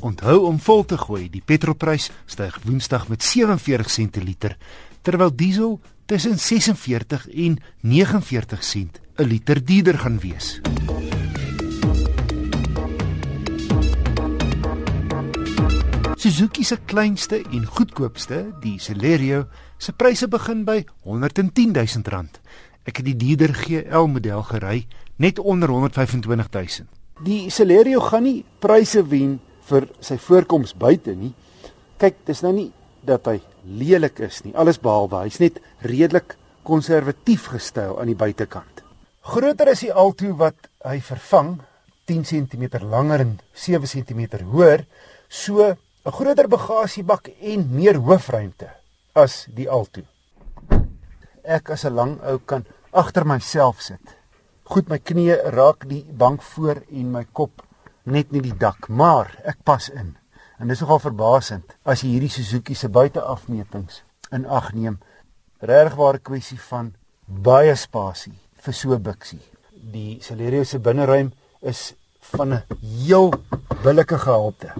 Onthou om vol te gooi. Die petrolprys styg Woensdag met 47 sent per liter, terwyl diesel tussen 46 en 49 sent 'n liter duurder gaan wees. Suzuki se kleinste en goedkoopste, die Celerio, se pryse begin by 110 000 rand. Ek het die duurder GL model gery, net onder 125 000. Die Celerio gaan nie pryse wen vir sy voorkoms buite nie. Kyk, dis nou nie dat hy lelik is nie, alles behalwe. Hy's net redelik konservatief gestyl aan die buitekant. Groter is die Alto wat hy vervang, 10 cm langer en 7 cm hoër, so 'n groter bagasiebak en meer hoofruimte as die Alto. Ek as 'n lang ou kan agter myself sit. Goed my knieë raak die bank voor en my kop net nie die dak, maar ek pas in. En dis nogal verbasend as jy hierdie Suzuki se buiteafmetings in ag neem. Regwaar 'n kwessie van baie spasie vir so 'n biksie. Die Celerio se binneruim is van 'n heel billike gehalte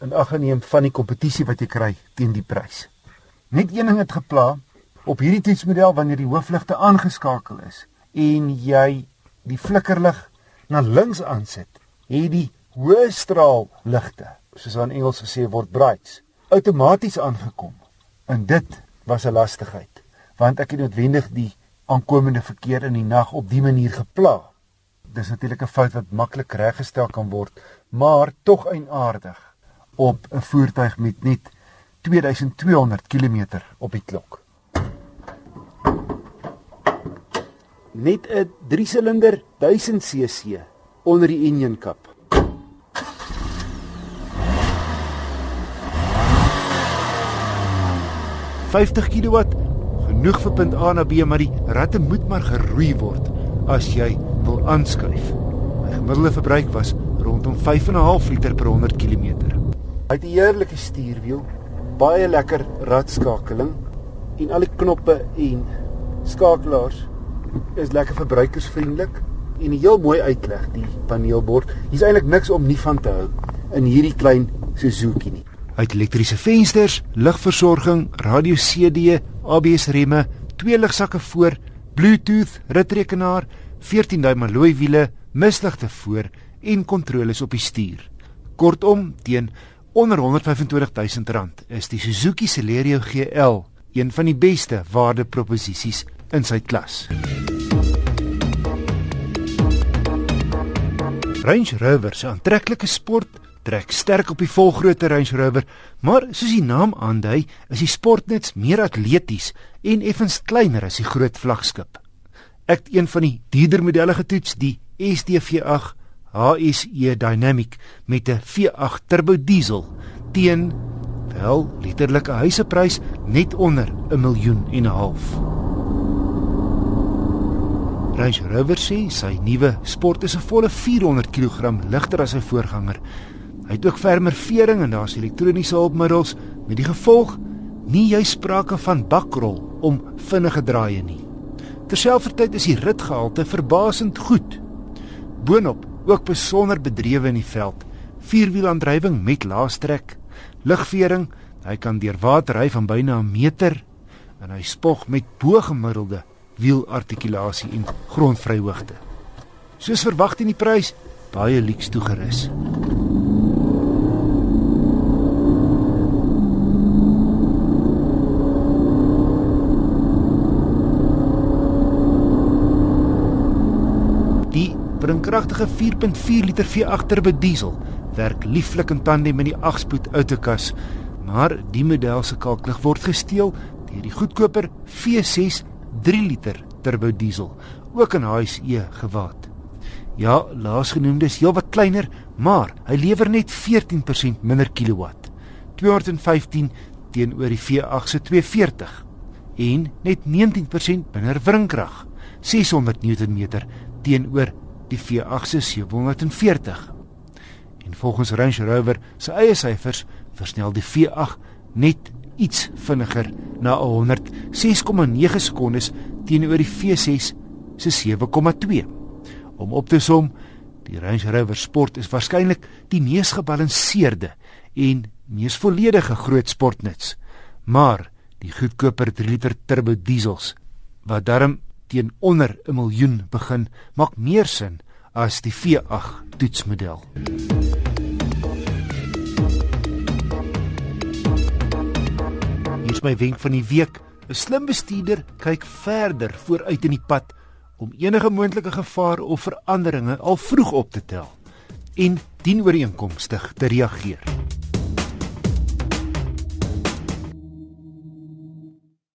in ag geneem van die kompetisie wat jy kry teen die prys. Net een ding het gepla op hierdie toetsmodel wanneer die hoofligte aangeskakel is en jy die flikkerlig na links aansit, het die hoë straal ligte, soos aan Engels gesê word brights, outomaties aangekom. En dit was 'n lastigheid, want ek het noodwendig die aankomende verkeer in die nag op die manier gepla. Dis natuurlik 'n fout wat maklik reggestel kan word, maar tog eienaardig op 'n voertuig met net 2200 km op die klok. Net 'n 3-silinder 1000 cc onder die engine kap. 50 kW genoeg vir punt A na B, maar die ratte moet maar geroei word as jy wil aanskuif. My gemiddelde verbruik was rondom 5.5 liter per 100 km. Hy het 'n heerlike stuurwiel, baie lekker ratskakeling en al die knoppe en skakelaars is lekker verbruikersvriendelik en 'n heel mooi uitleg die paneelbord. Hier's eintlik niks om nie van te hou in hierdie klein Suzuki nie. Hy het elektriese vensters, ligversorging, radio CD, ABS remme, twee ligsakke voor, Bluetooth, ritrekenaar, 14 duim alloy wiele, misligte voor en kontroles op die stuur. Kortom, teen onder 125 000 rand is die Suzuki Celerio GL een van die beste waardeproposisies in sy klas. Range Rover se aantreklike sport trek sterk op die volgrootte Range Rover, maar soos die naam aandui, is die Sportnuts meer atleties en effens kleiner as die groot vlaggenskap. Ek het een van die dierder modelle getoets, die SDV8 HSE Dynamic met 'n V8 turbo diesel teen wel literlike huiseprys net onder 'n miljoen en 'n half. Range Rover sê sy nuwe sport is 'n volle 400 kg ligter as sy voorganger Hy het ook vermervering en daar's elektroniese hulpmiddels met die gevolg nie jy sprake van bakrol om vinnige draaie nie. Terselfdertyd is die ritgehalte verbasend goed. Boonop ook besonder bedrywe in die veld. Vierwielaandrywing met laastrek, ligvering, hy kan deur water ry van byna 'n meter en hy spog met bo-gemiddelde wielartikulasie en grondvryhoogte. Soos verwag teen die prys, baie luks toegerus. Bring kragtige 4.4 liter V8 turbo diesel werk lieflik in tandem met die 8-spoed outokas maar die model se kalklig word gesteel deur die goedkoper V6 3 liter turbo diesel ook in HSE gewaad. Ja laasgenoemde is heelwat kleiner maar hy lewer net 14% minder kilowatt 215 teenoor die V8 se 240 en net 19% minder wringkrag 600 Newtonmeter teenoor die V8 se 740. En volgens Range Rover se eie syfers versnel die V8 net iets vinniger na 106,9 sekondes teenoor die V6 se 7,2. Om op te som, Die Range Rover Sport is waarskynlik die mees gebalanseerde en mees volledige groot sportnuts. Maar die goedkoper 3 liter turbo diesels wat darm teen onder 'n miljoen begin, maak meer sin as die V8 toetsmodel. Hier is my wenk van die week. 'n Slim bestuurder kyk verder vooruit in die pad om enige moontlike gevaar of veranderinge al vroeg op te tel en dienooreenkomstig te reageer.